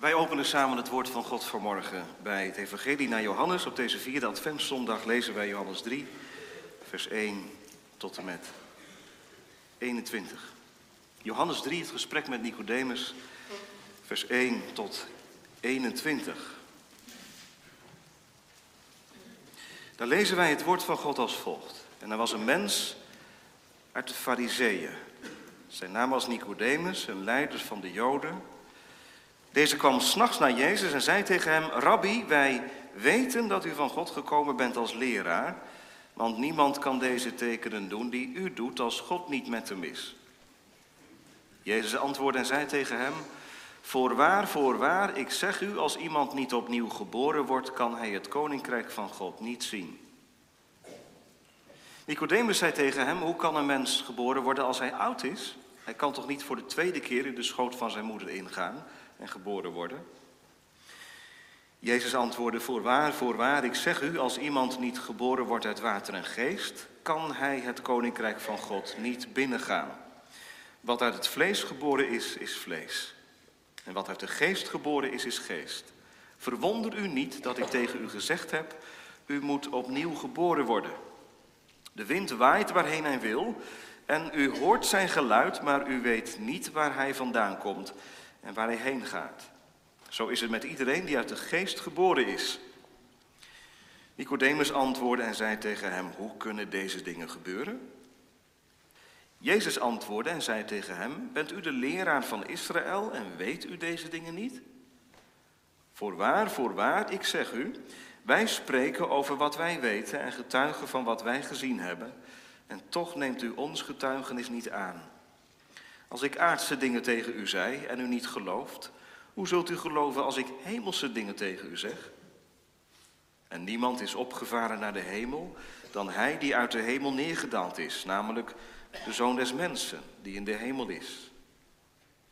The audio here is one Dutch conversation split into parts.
Wij openen samen het woord van God vanmorgen bij het Evangelie naar Johannes. Op deze vierde Adventszondag lezen wij Johannes 3, vers 1 tot en met 21. Johannes 3, het gesprek met Nicodemus, vers 1 tot 21. Daar lezen wij het woord van God als volgt. En er was een mens uit de Fariseeën. Zijn naam was Nicodemus, een leider van de Joden. Deze kwam s'nachts naar Jezus en zei tegen hem: Rabbi, wij weten dat u van God gekomen bent als leraar, want niemand kan deze tekenen doen die u doet als God niet met hem is. Jezus antwoordde en zei tegen hem: Voorwaar, voorwaar, ik zeg u, als iemand niet opnieuw geboren wordt, kan hij het koninkrijk van God niet zien. Nicodemus zei tegen hem: Hoe kan een mens geboren worden als hij oud is? Hij kan toch niet voor de tweede keer in de schoot van zijn moeder ingaan en geboren worden? Jezus antwoordde: Voorwaar, voorwaar, ik zeg u, als iemand niet geboren wordt uit water en geest, kan hij het koninkrijk van God niet binnengaan. Wat uit het vlees geboren is, is vlees. En wat uit de geest geboren is, is geest. Verwonder u niet dat ik tegen u gezegd heb: U moet opnieuw geboren worden. De wind waait waarheen hij wil en u hoort zijn geluid, maar u weet niet waar hij vandaan komt en waar hij heen gaat. Zo is het met iedereen die uit de geest geboren is. Nicodemus antwoordde en zei tegen hem: Hoe kunnen deze dingen gebeuren? Jezus antwoordde en zei tegen hem: Bent u de leraar van Israël en weet u deze dingen niet? Voorwaar, voorwaar, ik zeg u, wij spreken over wat wij weten en getuigen van wat wij gezien hebben, en toch neemt u ons getuigenis niet aan. Als ik aardse dingen tegen u zei en u niet gelooft, hoe zult u geloven als ik hemelse dingen tegen u zeg? En niemand is opgevaren naar de hemel dan hij die uit de hemel neergedaald is, namelijk de zoon des mensen die in de hemel is.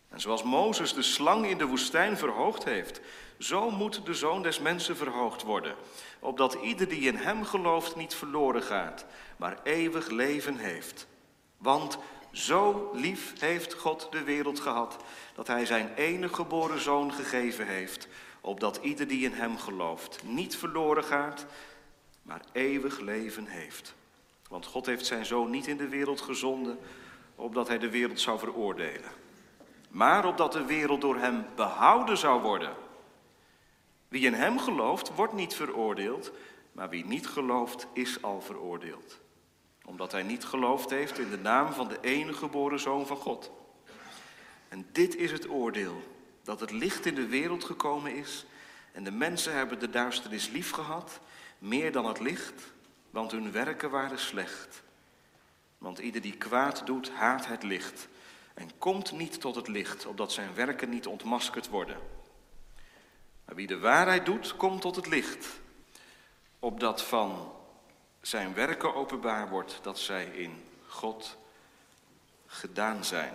En zoals Mozes de slang in de woestijn verhoogd heeft, zo moet de zoon des mensen verhoogd worden, opdat ieder die in hem gelooft niet verloren gaat, maar eeuwig leven heeft. Want zo lief heeft God de wereld gehad, dat hij zijn enige geboren zoon gegeven heeft, opdat ieder die in hem gelooft niet verloren gaat, maar eeuwig leven heeft. Want God heeft zijn zoon niet in de wereld gezonden, opdat hij de wereld zou veroordelen, maar opdat de wereld door hem behouden zou worden. Wie in hem gelooft, wordt niet veroordeeld, maar wie niet gelooft, is al veroordeeld. Omdat hij niet geloofd heeft in de naam van de enige geboren zoon van God. En dit is het oordeel, dat het licht in de wereld gekomen is en de mensen hebben de duisternis lief gehad, meer dan het licht, want hun werken waren slecht. Want ieder die kwaad doet, haat het licht en komt niet tot het licht, opdat zijn werken niet ontmaskerd worden. Maar wie de waarheid doet, komt tot het licht, opdat van zijn werken openbaar wordt dat zij in God gedaan zijn.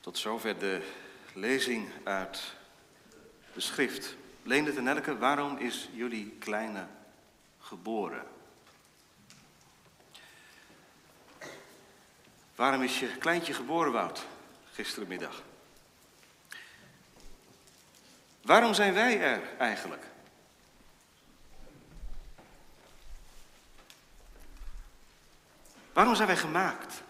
Tot zover de lezing uit de schrift. Leendert en Nelke, waarom is jullie kleine geboren? Waarom is je kleintje geboren, Wout, gisterenmiddag? Waarom zijn wij er eigenlijk? Waarom zijn wij gemaakt?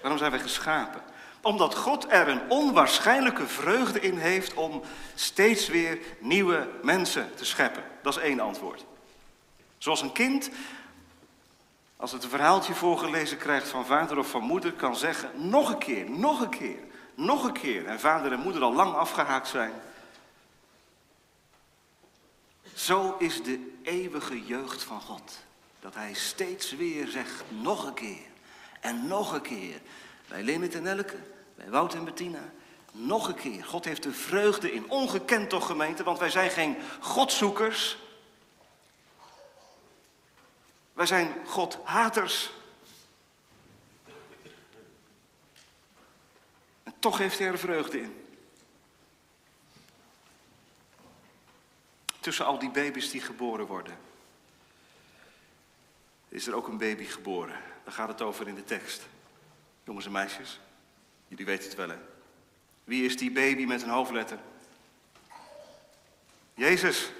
Waarom zijn wij geschapen? Omdat God er een onwaarschijnlijke vreugde in heeft om steeds weer nieuwe mensen te scheppen. Dat is één antwoord. Zoals een kind, als het een verhaaltje voorgelezen krijgt van vader of van moeder, kan zeggen: nog een keer, nog een keer, nog een keer. En vader en moeder al lang afgehaakt zijn. Zo is de eeuwige jeugd van God. Dat hij steeds weer zegt, nog een keer en nog een keer. Bij Leonard en Elke, bij Wout en Bettina, nog een keer. God heeft de vreugde in ongekend toch gemeente, want wij zijn geen godzoekers. Wij zijn godhaters. En toch heeft hij er vreugde in. Tussen al die baby's die geboren worden. Is er ook een baby geboren? Daar gaat het over in de tekst. Jongens en meisjes, jullie weten het wel hè. Wie is die baby met een hoofdletter? Jezus.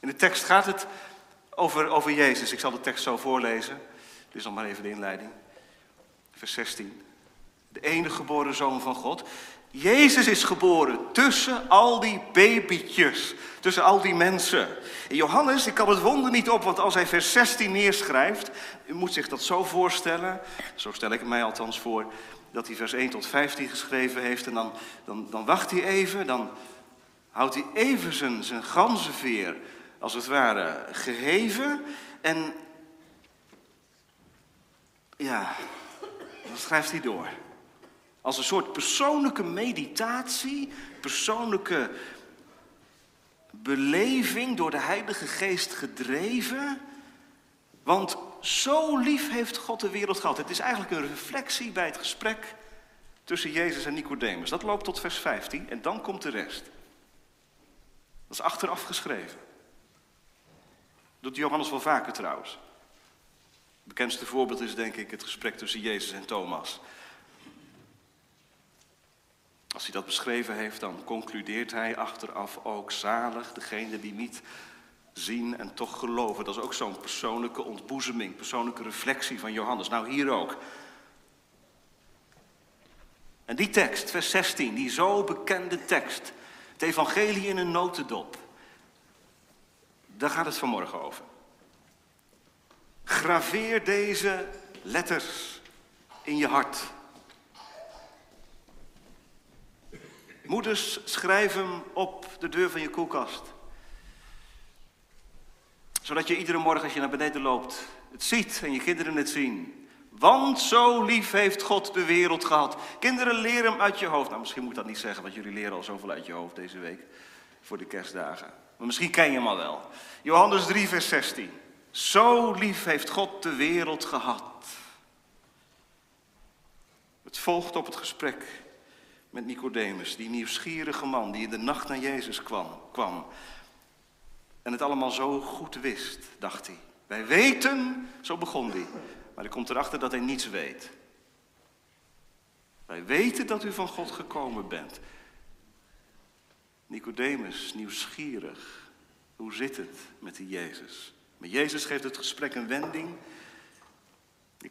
In de tekst gaat het over, over Jezus. Ik zal de tekst zo voorlezen. Dit is nog maar even de inleiding. Vers 16. De enige geboren zoon van God. Jezus is geboren tussen al die babytjes, tussen al die mensen. En Johannes, ik kan het wonder niet op, want als hij vers 16 neerschrijft, u moet zich dat zo voorstellen, zo stel ik mij althans voor, dat hij vers 1 tot 15 geschreven heeft en dan, dan, dan wacht hij even, dan houdt hij even zijn, zijn ganzenveer, als het ware, geheven en ja, dan schrijft hij door. Als een soort persoonlijke meditatie, persoonlijke beleving door de Heilige Geest gedreven. Want zo lief heeft God de wereld gehad. Het is eigenlijk een reflectie bij het gesprek tussen Jezus en Nicodemus. Dat loopt tot vers 15 en dan komt de rest. Dat is achteraf geschreven. Dat doet Johannes wel vaker trouwens. Het bekendste voorbeeld is denk ik het gesprek tussen Jezus en Thomas. Als hij dat beschreven heeft, dan concludeert hij achteraf ook zalig degene die niet zien en toch geloven. Dat is ook zo'n persoonlijke ontboezeming, persoonlijke reflectie van Johannes. Nou, hier ook. En die tekst, vers 16, die zo bekende tekst, het evangelie in een notendop, daar gaat het vanmorgen over. Graveer deze letters in je hart. Moeders, schrijf hem op de deur van je koelkast. Zodat je iedere morgen als je naar beneden loopt, het ziet en je kinderen het zien. Want zo lief heeft God de wereld gehad. Kinderen, leren hem uit je hoofd. Nou, misschien moet ik dat niet zeggen, want jullie leren al zoveel uit je hoofd deze week. Voor de kerstdagen. Maar misschien ken je hem al wel. Johannes 3, vers 16. Zo lief heeft God de wereld gehad. Het volgt op het gesprek met Nicodemus, die nieuwsgierige man die in de nacht naar Jezus kwam, kwam. En het allemaal zo goed wist, dacht hij. Wij weten, zo begon hij. Maar hij komt erachter dat hij niets weet. Wij weten dat u van God gekomen bent. Nicodemus, nieuwsgierig. Hoe zit het met die Jezus? Maar Jezus geeft het gesprek een wending.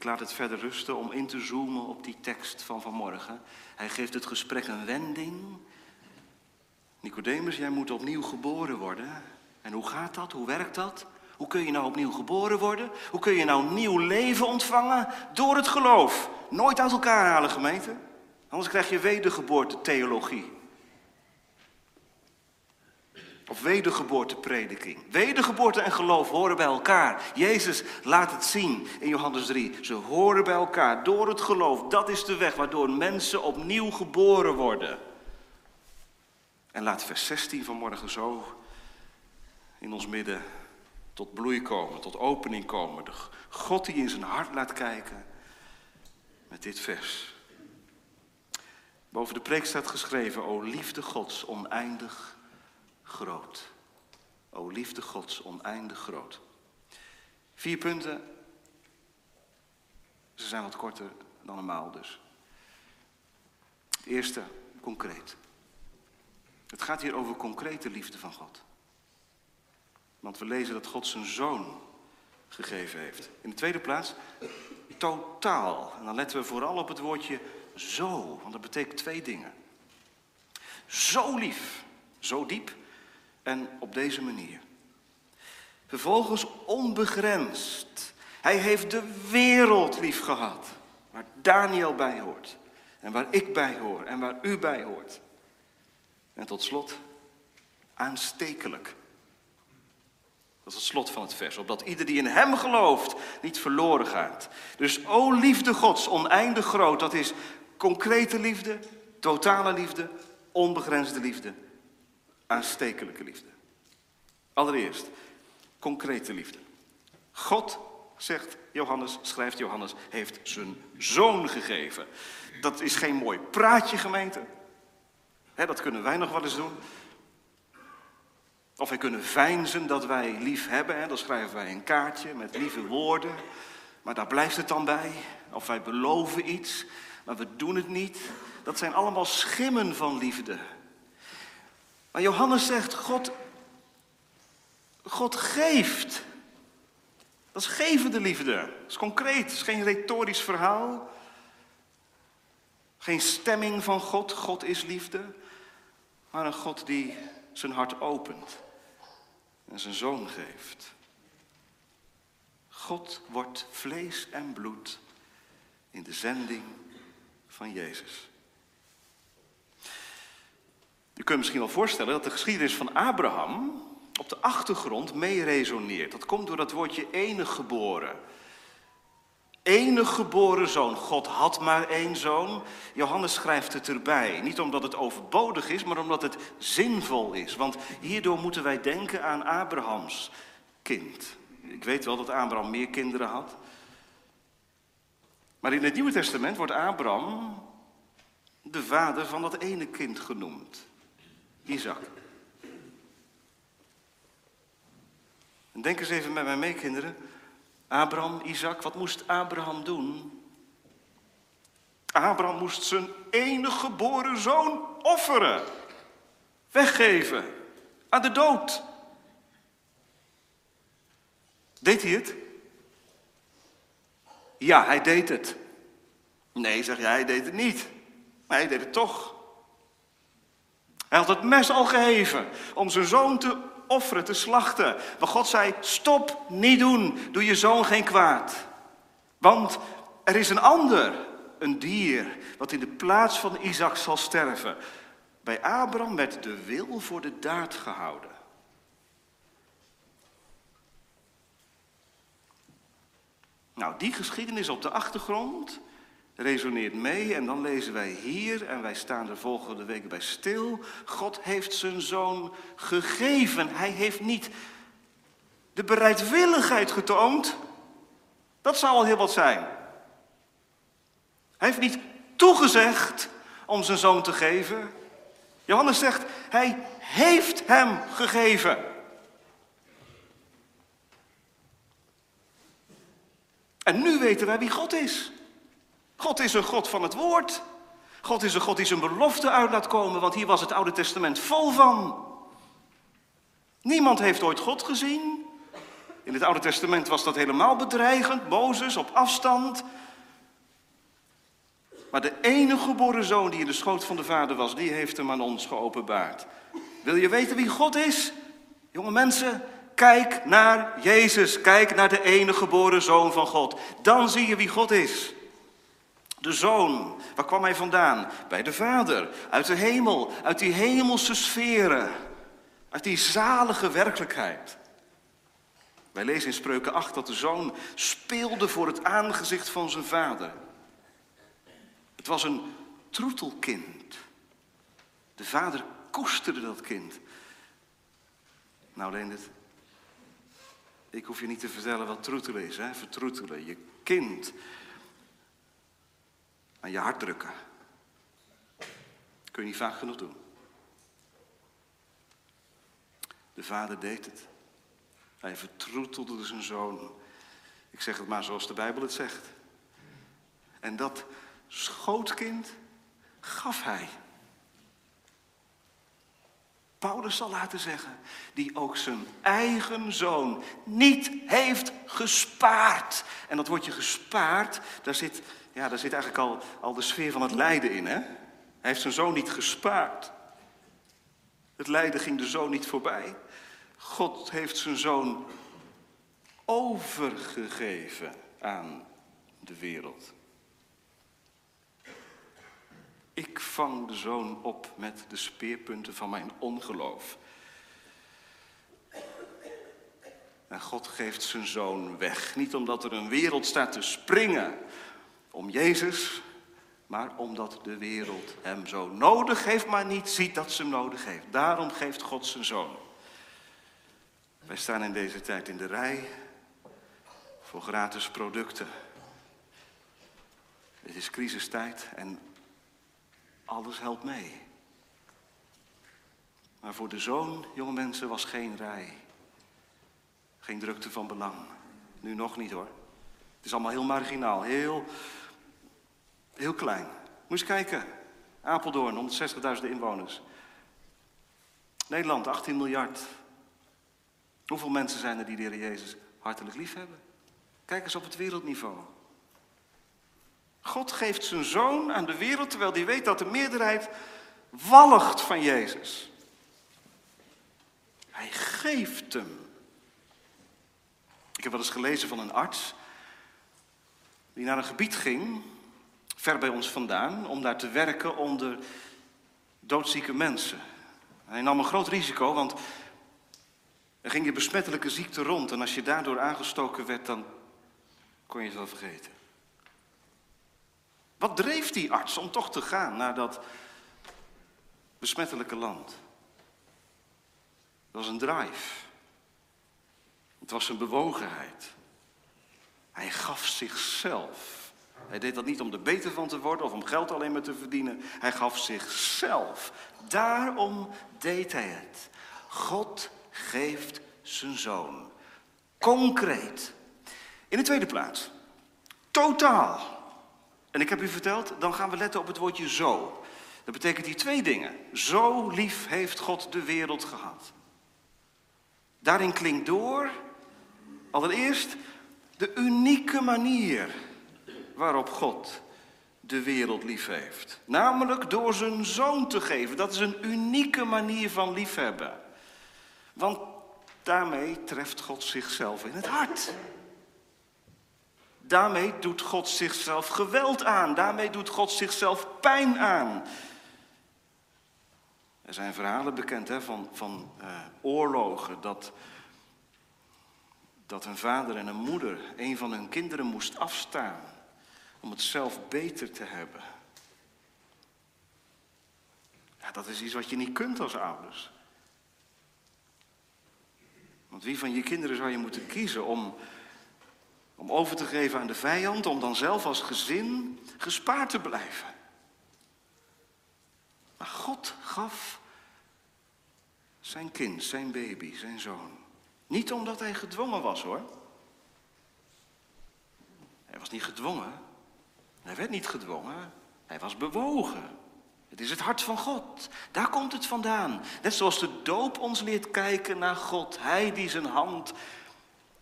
Ik laat het verder rusten om in te zoomen op die tekst van vanmorgen. Hij geeft het gesprek een wending. Nicodemus, jij moet opnieuw geboren worden. En hoe gaat dat? Hoe werkt dat? Hoe kun je nou opnieuw geboren worden? Hoe kun je nou nieuw leven ontvangen? Door het geloof. Nooit uit elkaar halen, gemeente. Anders krijg je wedergeboorte theologie. Of wedergeboorteprediking. Wedergeboorte en geloof horen bij elkaar. Jezus laat het zien in Johannes 3. Ze horen bij elkaar door het geloof. Dat is de weg waardoor mensen opnieuw geboren worden. En laat vers 16 vanmorgen zo in ons midden tot bloei komen, tot opening komen. De God die in zijn hart laat kijken met dit vers. Boven de preek staat geschreven, o liefde Gods, oneindig groot. O liefde Gods, oneindig groot. Vier punten. Ze zijn wat korter dan normaal dus. Het eerste, concreet. Het gaat hier over concrete liefde van God. Want we lezen dat God zijn zoon gegeven heeft. In de tweede plaats, totaal. En dan letten we vooral op het woordje zo, want dat betekent twee dingen. Zo lief, zo diep en op deze manier. Vervolgens onbegrensd. Hij heeft de wereld lief gehad, waar Daniel bij hoort. En waar ik bij hoor en waar u bij hoort. En tot slot, aanstekelijk. Dat is het slot van het vers. Opdat ieder die in hem gelooft niet verloren gaat. Dus o liefde Gods, oneindig groot. Dat is concrete liefde, totale liefde, onbegrensde liefde aanstekelijke liefde. Allereerst, concrete liefde. God, zegt Johannes, schrijft Johannes, heeft zijn zoon gegeven. Dat is geen mooi praatje, gemeente. dat kunnen wij nog wel eens doen. Of wij kunnen veinzen dat wij lief hebben. Dan schrijven wij een kaartje met lieve woorden. Maar daar blijft het dan bij. Of wij beloven iets, maar we doen het niet. dat zijn allemaal schimmen van liefde. Maar Johannes zegt, God, God geeft. Dat is gevende liefde. Dat is concreet, het is geen retorisch verhaal. Geen stemming van God, God is liefde. Maar een God die zijn hart opent en zijn zoon geeft. God wordt vlees en bloed in de zending van Jezus. Je kunt misschien wel voorstellen dat de geschiedenis van Abraham op de achtergrond mee resoneert. Dat komt door dat woordje enig geboren. Enig geboren zoon. God had maar één zoon. Johannes schrijft het erbij. Niet omdat het overbodig is, maar omdat het zinvol is. Want hierdoor moeten wij denken aan Abrahams kind. Ik weet wel dat Abraham meer kinderen had. Maar in het Nieuwe Testament wordt Abraham de vader van dat ene kind genoemd. Isaac. En denk eens even met mij mee, kinderen. Abraham, Isaac, wat moest Abraham doen? Abraham moest zijn enige geboren zoon offeren. Weggeven. Aan de dood. Deed hij het? Ja, hij deed het. Nee, zeg jij, hij deed het niet. Maar hij deed het toch. Hij had het mes al geheven om zijn zoon te offeren, te slachten. Maar God zei, stop, niet doen, doe je zoon geen kwaad. Want er is een ander, een dier, wat in de plaats van Isaac zal sterven. Bij Abraham werd de wil voor de daad gehouden. Nou, die geschiedenis op de achtergrond resoneert mee en dan lezen wij hier en wij staan er volgende week bij stil. God heeft zijn zoon gegeven. Hij heeft niet de bereidwilligheid getoond. Dat zou al heel wat zijn. Hij heeft niet toegezegd om zijn zoon te geven. Johannes zegt, hij heeft hem gegeven. En nu weten wij wie God is. God is een God van het woord. God is een God die zijn belofte uit laat komen, want hier was het Oude Testament vol van. Niemand heeft ooit God gezien. In het Oude Testament was dat helemaal bedreigend, Mozes op afstand. Maar de enige geboren zoon die in de schoot van de vader was, die heeft hem aan ons geopenbaard. Wil je weten wie God is? Jonge mensen, kijk naar Jezus. Kijk naar de enige geboren zoon van God. Dan zie je wie God is. De zoon, waar kwam hij vandaan? Bij de vader, uit de hemel, uit die hemelse sferen, uit die zalige werkelijkheid. Wij lezen in Spreuken 8 dat de zoon speelde voor het aangezicht van zijn vader. Het was een troetelkind. De vader koesterde dat kind. Nou, Leendert, ik hoef je niet te vertellen wat troetelen is, hè? Vertroetelen. Je kind aan je hart drukken. Kun je niet vaak genoeg doen. De vader deed het. Hij vertroetelde zijn zoon. Ik zeg het maar zoals de Bijbel het zegt. En dat schootkind gaf hij. Paulus zal laten zeggen, die ook zijn eigen zoon niet heeft gespaard. En dat woordje gespaard, daar zit ja, daar zit eigenlijk al, al de sfeer van het lijden in. Hè? Hij heeft zijn zoon niet gespaard. Het lijden ging de zoon niet voorbij. God heeft zijn zoon overgegeven aan de wereld. Ik vang de zoon op met de speerpunten van mijn ongeloof. En God geeft zijn zoon weg. Niet omdat er een wereld staat te springen om Jezus, maar omdat de wereld hem zo nodig heeft, maar niet ziet dat ze hem nodig heeft. Daarom geeft God zijn zoon. Wij staan in deze tijd in de rij voor gratis producten. Het is crisistijd en alles helpt mee. Maar voor de zoon, jonge mensen, was geen rij. Geen drukte van belang. Nu nog niet hoor. Het is allemaal heel marginaal, heel Heel klein. Moet eens kijken. Apeldoorn, 160.000 inwoners. Nederland, 18 miljard. Hoeveel mensen zijn er die de Heer Jezus hartelijk lief hebben? Kijk eens op het wereldniveau. God geeft zijn zoon aan de wereld terwijl hij weet dat de meerderheid walgt van Jezus. Hij geeft hem. Ik heb wel eens gelezen van een arts die naar een gebied ging, ver bij ons vandaan, om daar te werken onder doodzieke mensen. Hij nam een groot risico, want er ging je besmettelijke ziekte rond. En als je daardoor aangestoken werd, dan kon je het wel vergeten. Wat dreef die arts om toch te gaan naar dat besmettelijke land? Dat was een drive. Het was een bewogenheid. Hij gaf zichzelf. Hij deed dat niet om er beter van te worden of om geld alleen maar te verdienen. Hij gaf zichzelf. Daarom deed hij het. God geeft zijn zoon. Concreet. In de tweede plaats. Totaal. En ik heb u verteld, dan gaan we letten op het woordje zo. Dat betekent die twee dingen. Zo lief heeft God de wereld gehad. Daarin klinkt door, allereerst, de unieke manier waarop God de wereld lief heeft. Namelijk door zijn zoon te geven. Dat is een unieke manier van liefhebben. Want daarmee treft God zichzelf in het hart. Daarmee doet God zichzelf geweld aan. Daarmee doet God zichzelf pijn aan. Er zijn verhalen bekend hè, van, van uh, oorlogen dat, dat een vader en een moeder een van hun kinderen moest afstaan om het zelf beter te hebben. Ja, dat is iets wat je niet kunt als ouders. Want wie van je kinderen zou je moeten kiezen om om over te geven aan de vijand, om dan zelf als gezin gespaard te blijven. Maar God gaf zijn kind, zijn baby, zijn zoon. Niet omdat hij gedwongen was hoor. Hij was niet gedwongen. Hij werd niet gedwongen. Hij was bewogen. Het is het hart van God. Daar komt het vandaan. Net zoals de doop ons leert kijken naar God. Hij die zijn hand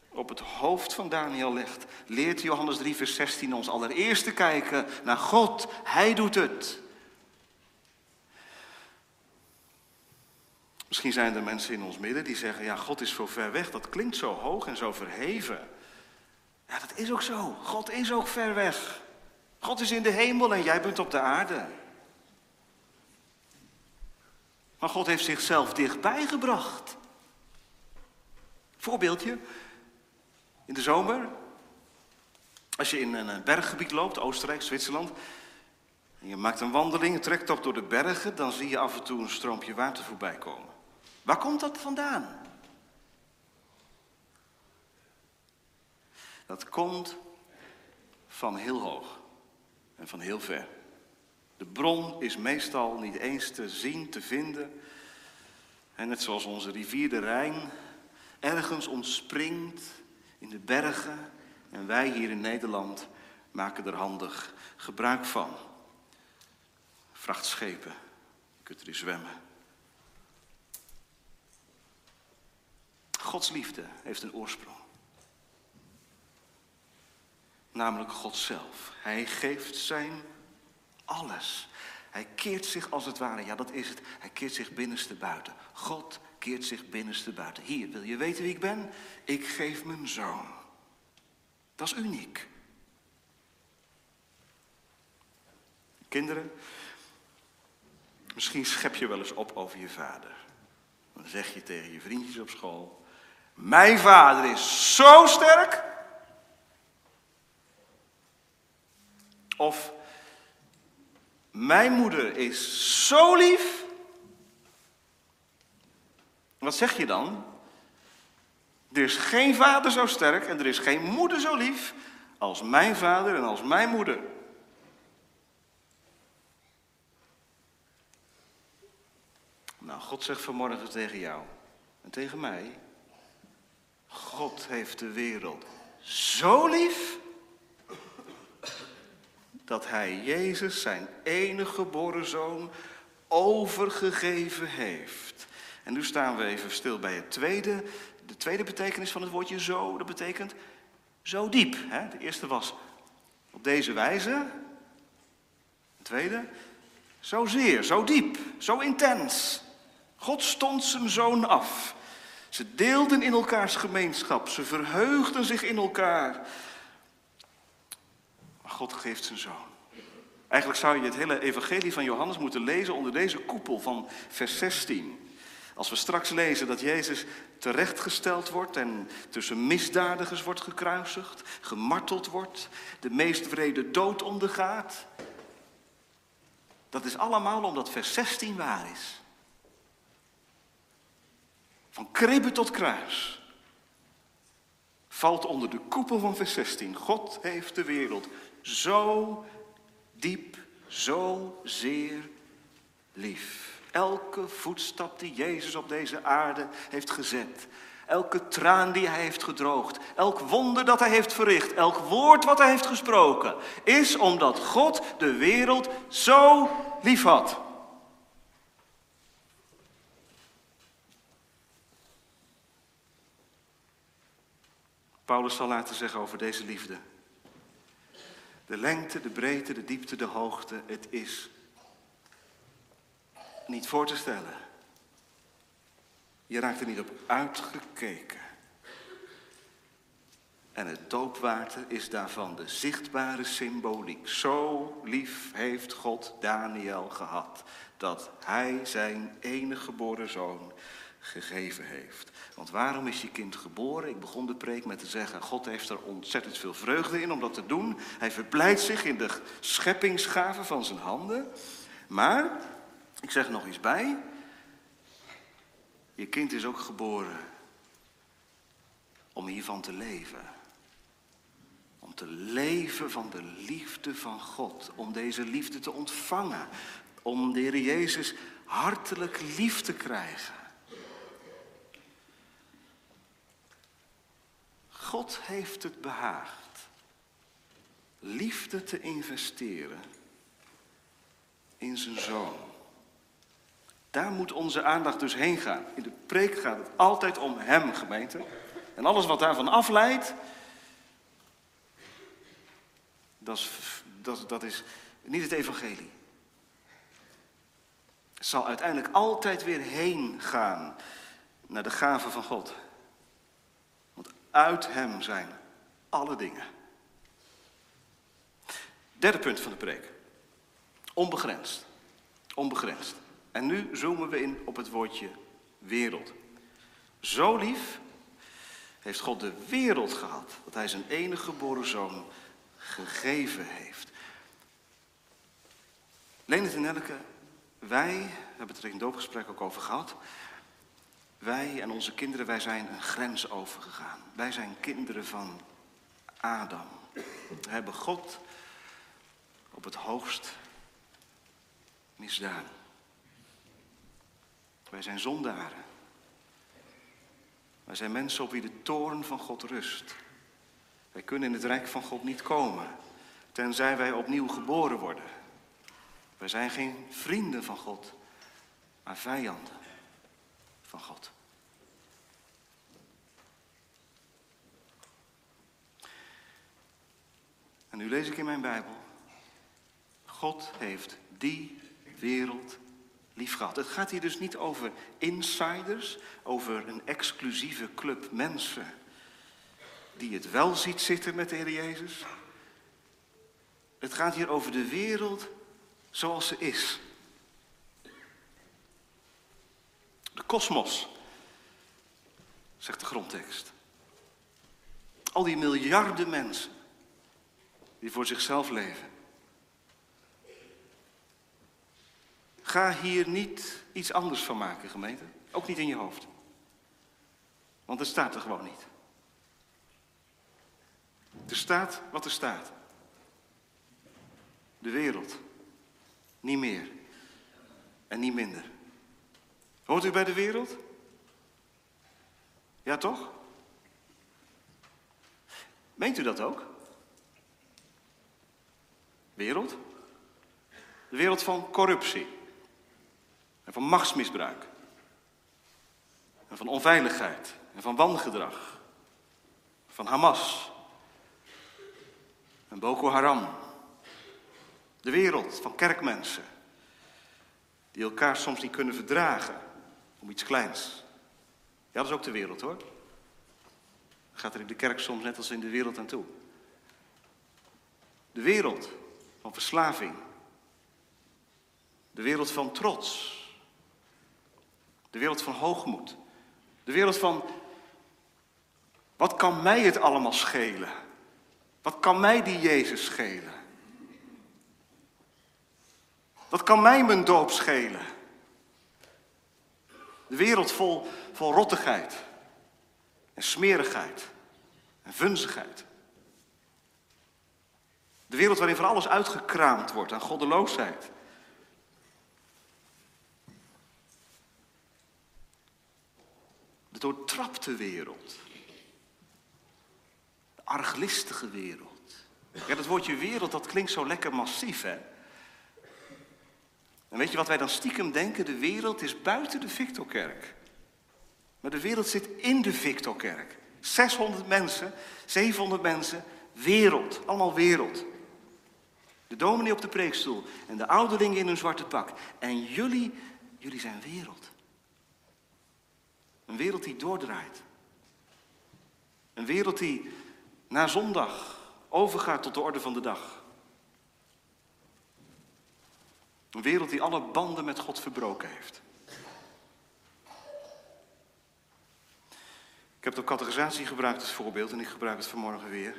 op het hoofd van Daniel legt, leert Johannes 3, vers 16 ons allereerst te kijken naar God. Hij doet het. Misschien zijn er mensen in ons midden die zeggen, ja, God is zo ver weg, dat klinkt zo hoog en zo verheven. Ja, dat is ook zo. God is ook ver weg. God is in de hemel en jij bent op de aarde. Maar God heeft zichzelf dichtbij gebracht. Voorbeeldje, in de zomer, als je in een berggebied loopt, Oostenrijk, Zwitserland, en je maakt een wandeling, een trektocht door de bergen, dan zie je af en toe een stroompje water voorbij komen. Waar komt dat vandaan? Dat komt van heel hoog en van heel ver. De bron is meestal niet eens te zien, te vinden. En net zoals onze rivier de Rijn ergens ontspringt in de bergen. En wij hier in Nederland maken er handig gebruik van. Vrachtschepen, je kunt erin zwemmen. Gods liefde heeft een oorsprong. Namelijk God zelf. Hij geeft zijn alles. Hij keert zich als het ware, ja dat is het, hij keert zich binnenste buiten. God keert zich binnenste buiten. Hier, wil je weten wie ik ben? Ik geef mijn zoon. Dat is uniek. Kinderen, misschien schep je wel eens op over je vader. Dan zeg je tegen je vriendjes op school: Mijn vader is zo sterk. Of mijn moeder is zo lief. Wat zeg je dan? Er is geen vader zo sterk en er is geen moeder zo lief als mijn vader en als mijn moeder. Nou, God zegt vanmorgen tegen jou en tegen mij: God heeft de wereld zo lief dat hij Jezus, zijn enige geboren zoon, overgegeven heeft. En nu staan we even stil bij het tweede, de tweede betekenis van het woordje zo. Dat betekent zo diep. De eerste was op deze wijze. De tweede, zozeer, zo diep, zo intens. God stond zijn zoon af. Ze deelden in elkaars gemeenschap. Ze verheugden zich in elkaar. God geeft zijn zoon. Eigenlijk zou je het hele evangelie van Johannes moeten lezen onder deze koepel van vers 16. Als we straks lezen dat Jezus terechtgesteld wordt en tussen misdadigers wordt gekruisigd, gemarteld wordt, de meest wrede dood ondergaat. Dat is allemaal omdat vers 16 waar is. Van kribbe tot kruis. Valt onder de koepel van vers 16. God heeft de wereld zo diep, zo zeer lief. Elke voetstap die Jezus op deze aarde heeft gezet. Elke traan die hij heeft gedroogd. Elk wonder dat hij heeft verricht. Elk woord wat hij heeft gesproken. Is omdat God de wereld zo lief had. Paulus zal laten zeggen over deze liefde. De lengte, de breedte, de diepte, de hoogte, het is niet voor te stellen. Je raakt er niet op uitgekeken. En het doopwater is daarvan de zichtbare symboliek. Zo lief heeft God Daniel gehad dat hij zijn enige geboren zoon gegeven heeft. Want waarom is je kind geboren? Ik begon de preek met te zeggen, God heeft er ontzettend veel vreugde in om dat te doen. Hij verblijdt zich in de scheppingsgave van zijn handen. Maar, ik zeg nog iets bij, je kind is ook geboren om hiervan te leven. Om te leven van de liefde van God. Om deze liefde te ontvangen. Om de Heer Jezus hartelijk lief te krijgen. God heeft het behaagd liefde te investeren in zijn zoon. Daar moet onze aandacht dus heen gaan. In de preek gaat het altijd om hem, gemeente. En alles wat daarvan afleidt, dat is, dat, dat is niet het evangelie. Het zal uiteindelijk altijd weer heen gaan naar de gave van God. Uit Hem zijn alle dingen. Derde punt van de preek. Onbegrensd. Onbegrensd. En nu zoomen we in op het woordje wereld. Zo lief heeft God de wereld gehad dat Hij zijn enige geboren zoon gegeven heeft. Leendert en Nelke, wij, hebben het er in doopgesprek ook over gehad, wij en onze kinderen, wij zijn een grens overgegaan. Wij zijn kinderen van Adam. We hebben God op het hoogst misdaan. Wij zijn zondaren. Wij zijn mensen op wie de toorn van God rust. Wij kunnen in het rijk van God niet komen, tenzij wij opnieuw geboren worden. Wij zijn geen vrienden van God, maar vijanden van God. En nu lees ik in mijn Bijbel. God heeft die wereld lief gehad. Het gaat hier dus niet over insiders, over een exclusieve club mensen die het wel ziet zitten met de Heer Jezus. Het gaat hier over de wereld zoals ze is. De kosmos, zegt de grondtekst. Al die miljarden mensen die voor zichzelf leven. Ga hier niet iets anders van maken, gemeente. Ook niet in je hoofd. Want het staat er gewoon niet. Er staat wat er staat. De wereld. Niet meer. En niet minder. Hoort u bij de wereld? Ja, toch? Meent u dat ook? wereld? De wereld van corruptie en van machtsmisbruik en van onveiligheid en van wangedrag, van Hamas en Boko Haram. De wereld van kerkmensen die elkaar soms niet kunnen verdragen om iets kleins. Ja, dat is ook de wereld hoor. Gaat er in de kerk soms net als in de wereld aan toe. De wereld van verslaving. De wereld van trots. De wereld van hoogmoed. De wereld van, wat kan mij het allemaal schelen? Wat kan mij die Jezus schelen? Wat kan mij mijn doop schelen? De wereld vol, vol rottigheid en smerigheid en vunzigheid. De wereld waarin van alles uitgekraamd wordt aan goddeloosheid. De doortrapte wereld. De arglistige wereld. Ja, dat woordje wereld, dat klinkt zo lekker massief, hè? En weet je wat wij dan stiekem denken? De wereld is buiten de Victorkerk. Maar de wereld zit in de Victorkerk. 600 mensen, 700 mensen, wereld, allemaal wereld. De dominee op de preekstoel en de ouderlingen in hun zwarte pak. En jullie, jullie zijn wereld. Een wereld die doordraait. Een wereld die na zondag overgaat tot de orde van de dag. Een wereld die alle banden met God verbroken heeft. Ik heb de categorisatie gebruikt als voorbeeld en ik gebruik het vanmorgen weer.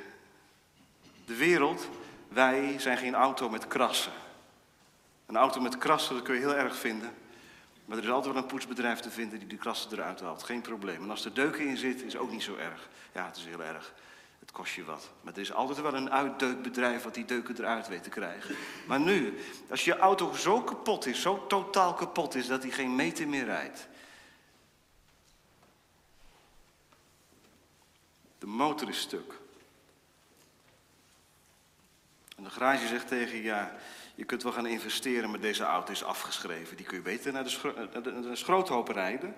De wereld, wij zijn geen auto met krassen. Een auto met krassen, dat kun je heel erg vinden. Maar er is altijd wel een poetsbedrijf te vinden die die krassen eruit haalt. Geen probleem. En als er deuken in zit, is ook niet zo erg. Ja, het is heel erg. Het kost je wat. Maar er is altijd wel een uitdeukbedrijf wat die deuken eruit weet te krijgen. Maar nu, als je auto zo kapot is, zo totaal kapot is, dat hij geen meter meer rijdt. De motor is stuk. En de garage zegt tegen je, ja, je kunt wel gaan investeren, maar deze auto is afgeschreven. Die kun je beter naar de, schro naar de, schroothoop rijden.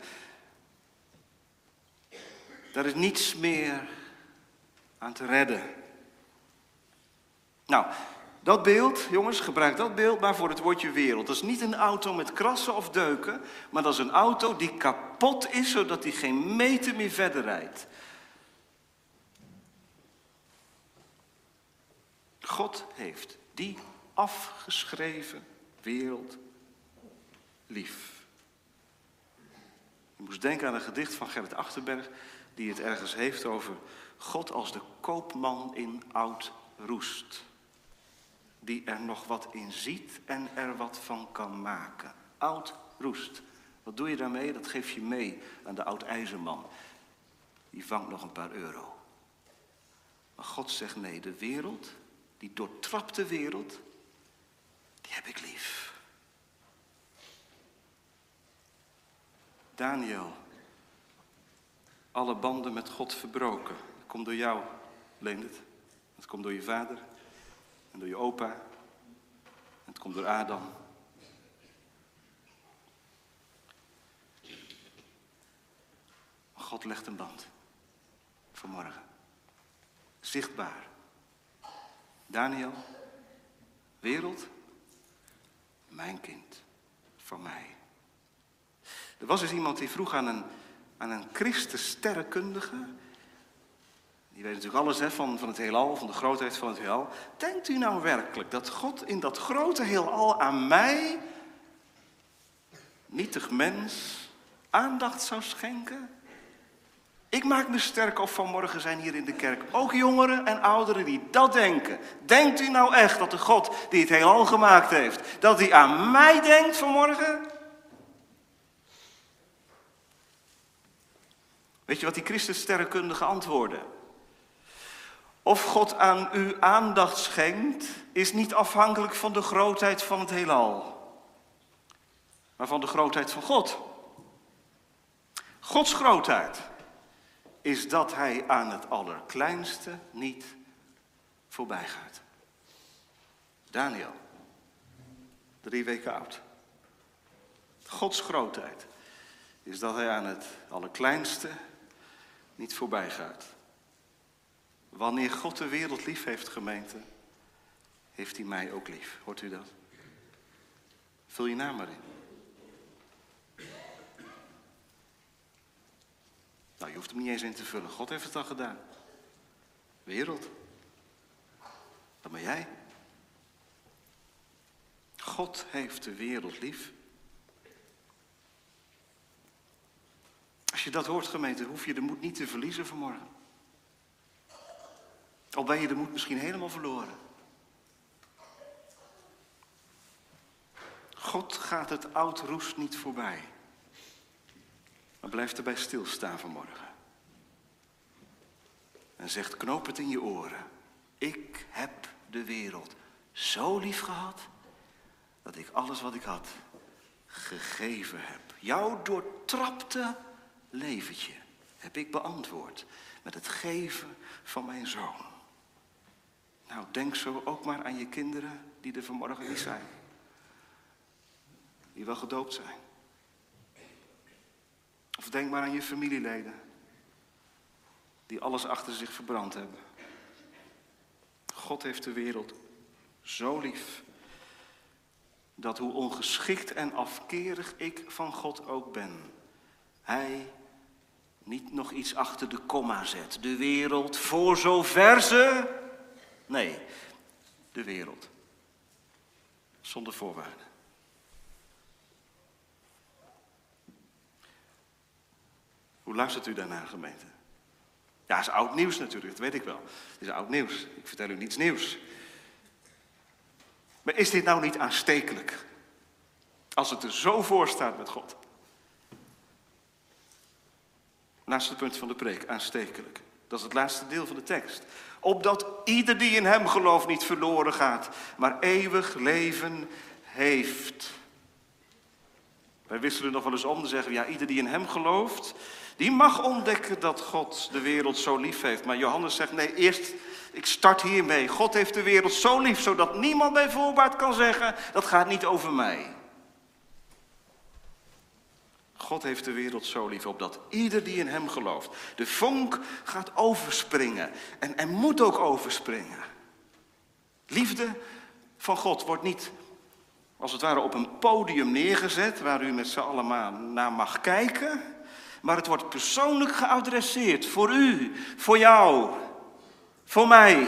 Daar is niets meer aan te redden. Nou, dat beeld, jongens, gebruik dat beeld maar voor het woordje wereld. Dat is niet een auto met krassen of deuken, maar dat is een auto die kapot is, zodat hij geen meter meer verder rijdt. God heeft die afgeschreven wereld lief. Je moest denken aan een gedicht van Gerrit Achterberg, die het ergens heeft over God als de koopman in oud roest. Die er nog wat in ziet en er wat van kan maken. Oud roest. Wat doe je daarmee? Dat geef je mee aan de oud ijzerman. Die vangt nog een paar euro. Maar God zegt nee, de wereld, die doortrapte wereld, die heb ik lief. Daniel, alle banden met God verbroken. Dat komt door jou, Leendert. Het komt door je vader en door je opa. En het komt door Adam. God legt een band. Vanmorgen. Zichtbaar. Daniel, wereld, mijn kind, van mij. Er was eens iemand die vroeg aan een, aan een Christus-sterrenkundige. Die weet natuurlijk alles hè, van, van het heelal, van de grootheid van het heelal. Denkt u nou werkelijk dat God in dat grote heelal aan mij, nietig mens, aandacht zou schenken? Ik maak me sterk of vanmorgen zijn hier in de kerk ook jongeren en ouderen die dat denken. Denkt u nou echt dat de God die het heelal gemaakt heeft, dat hij aan mij denkt vanmorgen? Weet je wat die Christussterrenkundige antwoorden? Of God aan u aandacht schenkt, is niet afhankelijk van de grootheid van het heelal, maar van de grootheid van God. Gods grootheid is dat hij aan het allerkleinste niet voorbij gaat. Daniel. Drie weken oud. Gods grootheid is dat hij aan het allerkleinste niet voorbij gaat. Wanneer God de wereld lief heeft, gemeente, heeft hij mij ook lief. Hoort u dat? Vul je naam maar in. Nou, je hoeft hem niet eens in te vullen. God heeft het al gedaan. Wereld. Dat ben jij. God heeft de wereld lief. Als je dat hoort, gemeente, hoef je de moed niet te verliezen vanmorgen. Al ben je de moed misschien helemaal verloren. God gaat het oud roest niet voorbij. Maar blijft erbij stilstaan vanmorgen. En zegt, knoop het in je oren. Ik heb de wereld zo lief gehad, dat ik alles wat ik had gegeven heb. Jouw doortrapte leventje heb ik beantwoord met het geven van mijn zoon. Nou, denk zo ook maar aan je kinderen die er vanmorgen niet zijn. Die wel gedoopt zijn. Of denk maar aan je familieleden. Die alles achter zich verbrand hebben. God heeft de wereld zo lief. Dat hoe ongeschikt en afkerig ik van God ook ben. Hij niet nog iets achter de komma zet. De wereld voor zover ze. Nee, de wereld. Zonder voorwaarden. Hoe luistert u daarnaar, gemeente? Ja, het is oud nieuws natuurlijk, dat weet ik wel. Het is oud nieuws. Ik vertel u niets nieuws. Maar is dit nou niet aanstekelijk? Als het er zo voor staat met God. Laatste punt van de preek, aanstekelijk. Dat is het laatste deel van de tekst. Opdat ieder die in hem gelooft niet verloren gaat, maar eeuwig leven heeft. Wij wisselen nog wel eens om, te zeggen ja, ieder die in hem gelooft, die mag ontdekken dat God de wereld zo lief heeft. Maar Johannes zegt, nee, eerst, ik start hiermee. God heeft de wereld zo lief, zodat niemand bij voorbaat kan zeggen, dat gaat niet over mij. God heeft de wereld zo lief, opdat ieder die in hem gelooft, de vonk gaat overspringen. En er moet ook overspringen. Liefde van God wordt niet als het ware op een podium neergezet, waar u met z'n allen naar mag kijken. Maar het wordt persoonlijk geadresseerd voor u, voor jou, voor mij.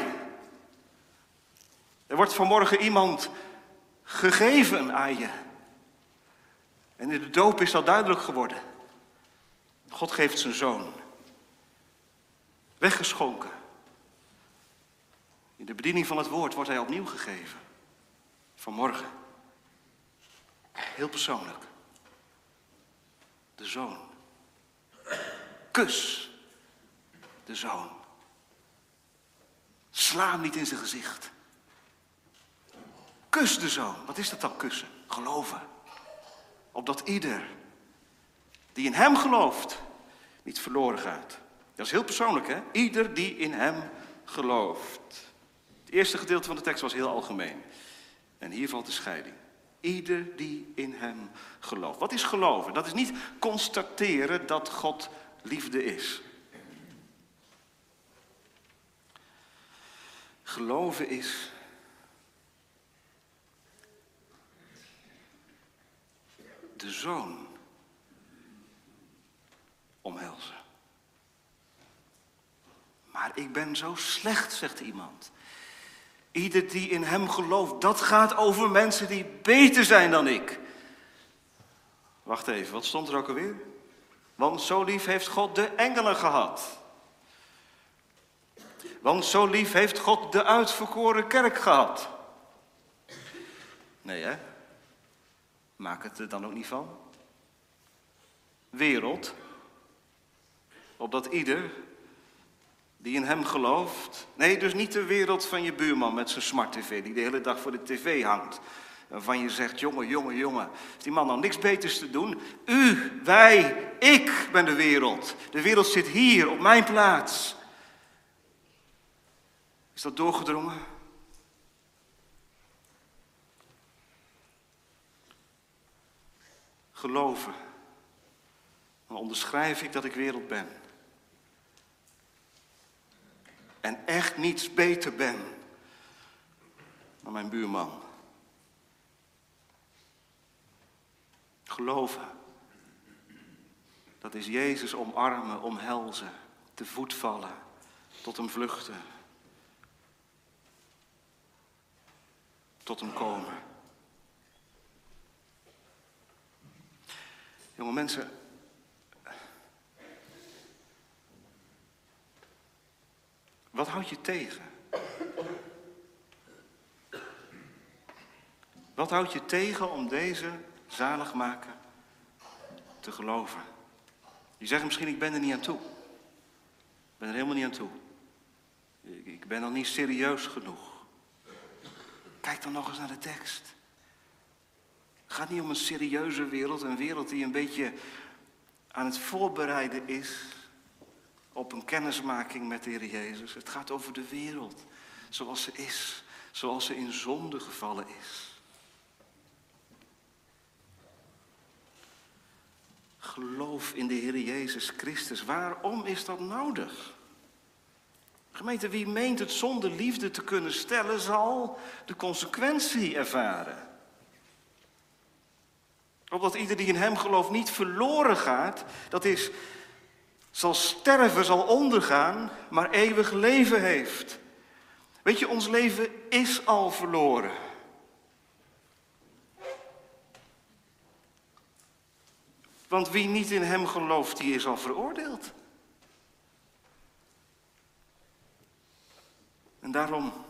Er wordt vanmorgen iemand gegeven aan je. En in de doop is dat duidelijk geworden. God geeft zijn zoon. Weggeschonken. In de bediening van het woord wordt hij opnieuw gegeven. Vanmorgen. Heel persoonlijk. De zoon. Kus de zoon. Sla hem niet in zijn gezicht. Kus de zoon. Wat is dat dan kussen? Geloven. Opdat ieder die in hem gelooft niet verloren gaat. Dat is heel persoonlijk, hè? Ieder die in hem gelooft. Het eerste gedeelte van de tekst was heel algemeen. En hier valt de scheiding. Ieder die in hem gelooft. Wat is geloven? Dat is niet constateren dat God liefde is. Geloven is de zoon omhelzen. Maar ik ben zo slecht, zegt iemand. Ieder die in hem gelooft, dat gaat over mensen die beter zijn dan ik. Wacht even, wat stond er ook alweer? Want zo lief heeft God de engelen gehad. Want zo lief heeft God de uitverkoren kerk gehad. Nee, hè? Maak het er dan ook niet van. Wereld. Opdat ieder die in hem gelooft. Nee, dus niet de wereld van je buurman met zijn smart tv, die de hele dag voor de tv hangt. Waarvan je zegt, jongen, jongen, jongen, is die man nou niks beters te doen? U, wij, ik ben de wereld. De wereld zit hier, op mijn plaats. Is dat doorgedrongen? Geloven, dan onderschrijf ik dat ik wereld ben. En echt niets beter ben dan mijn buurman. Geloven. Dat is Jezus omarmen, omhelzen, te voet vallen, tot hem vluchten. Tot hem komen. Jonge mensen, wat houd je tegen? Wat houd je tegen om deze zaligmaker te geloven? Je zegt misschien, ik ben er niet aan toe. Ik ben er helemaal niet aan toe. Ik ben nog niet serieus genoeg. Kijk dan nog eens naar de tekst. Het gaat niet om een serieuze wereld, een wereld die een beetje aan het voorbereiden is op een kennismaking met de Heer Jezus. Het gaat over de wereld zoals ze is, zoals ze in zonde gevallen is. Geloof in de Heer Jezus Christus. Waarom is dat nodig? Gemeente, wie meent het zonder liefde te kunnen stellen, zal de consequentie ervaren. Opdat ieder die in hem gelooft niet verloren gaat, dat is, zal sterven, zal ondergaan, maar eeuwig leven heeft. Weet je, ons leven is al verloren. Want wie niet in hem gelooft, die is al veroordeeld. En daarom,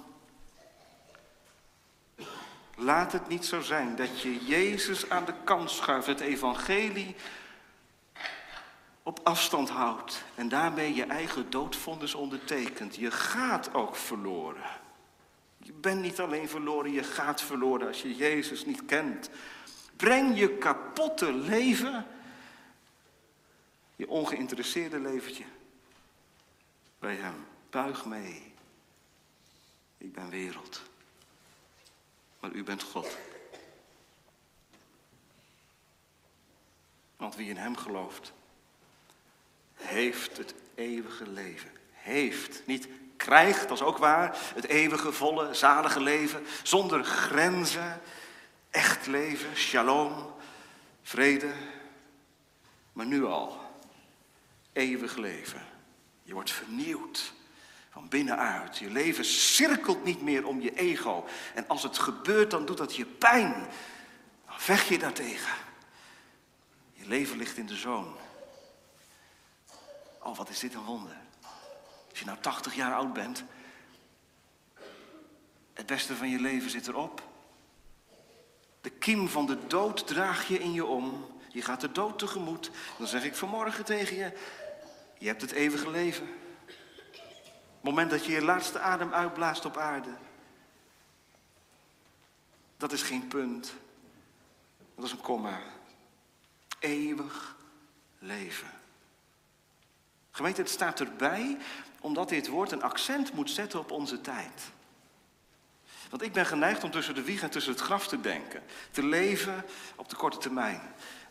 laat het niet zo zijn dat je Jezus aan de kant schuift, het evangelie op afstand houdt en daarmee je eigen doodvonnis ondertekent. Je gaat ook verloren. Je bent niet alleen verloren, je gaat verloren als je Jezus niet kent. Breng je kapotte leven je ongeïnteresseerde leventje bij hem. Buig mee. Ik ben wereld. Maar u bent God. Want wie in hem gelooft, heeft het eeuwige leven. Heeft, niet krijgt, dat is ook waar. Het eeuwige, volle, zalige leven. Zonder grenzen. Echt leven, shalom, vrede. Maar nu al eeuwig leven. Je wordt vernieuwd van binnenuit. Je leven cirkelt niet meer om je ego. En als het gebeurt, dan doet dat je pijn. Dan vecht je daartegen. Je leven ligt in de zoon. Oh, wat is dit een wonder. Als je nou 80 jaar oud bent, het beste van je leven zit erop. De kiem van de dood draag je in je om. Je gaat de dood tegemoet. Dan zeg ik vanmorgen tegen je, je hebt het eeuwige leven. Het moment dat je je laatste adem uitblaast op aarde. Dat is geen punt. Dat is een komma. Eeuwig leven. Gemeente, het staat erbij omdat dit woord een accent moet zetten op onze tijd. Want ik ben geneigd om tussen de wieg en tussen het graf te denken. Te leven op de korte termijn.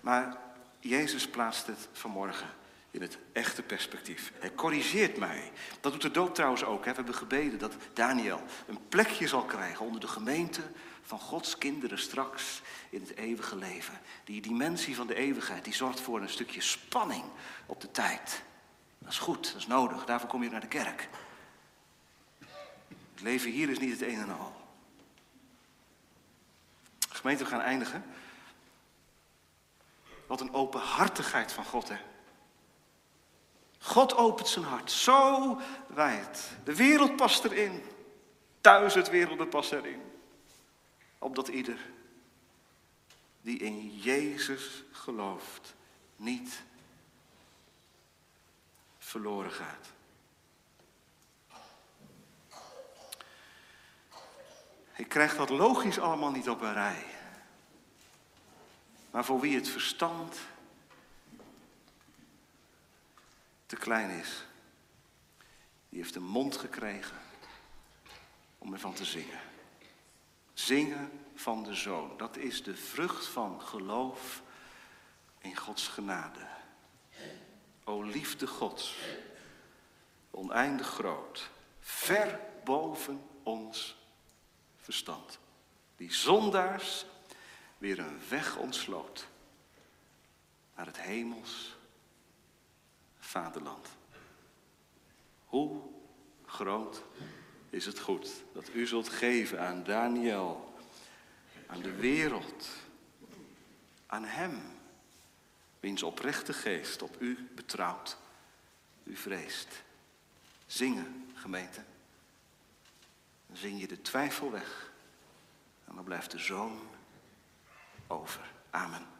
Maar Jezus plaatst het vanmorgen in het echte perspectief. Hij corrigeert mij. Dat doet de doop trouwens ook. Hè. We hebben gebeden dat Daniel een plekje zal krijgen onder de gemeente van Gods kinderen straks in het eeuwige leven. Die dimensie van de eeuwigheid, die zorgt voor een stukje spanning op de tijd. Dat is goed, dat is nodig. Daarvoor kom je naar de kerk. Het leven hier is niet het een en al. Gemeente, we gaan eindigen. Wat een openhartigheid van God, hè. God opent zijn hart zo wijd. De wereld past erin. Duizend werelden passen erin. Opdat ieder die in Jezus gelooft niet verloren gaat. Ik krijg dat logisch allemaal niet op een rij. Maar voor wie het verstand klein is, die heeft een mond gekregen om ervan te zingen. Zingen van de zoon, dat is de vrucht van geloof Gods genade. O liefde Gods, oneindig groot, ver boven ons verstand. Die zondaars weer een weg ontsloot naar het hemels vaderland. Hoe groot is het goed dat u zult geven aan Daniel, aan de wereld, aan hem, wiens oprechte geest op u betrouwt, u vreest. Zingen, gemeente. Dan zing je de twijfel weg en dan blijft de zoon over. Amen.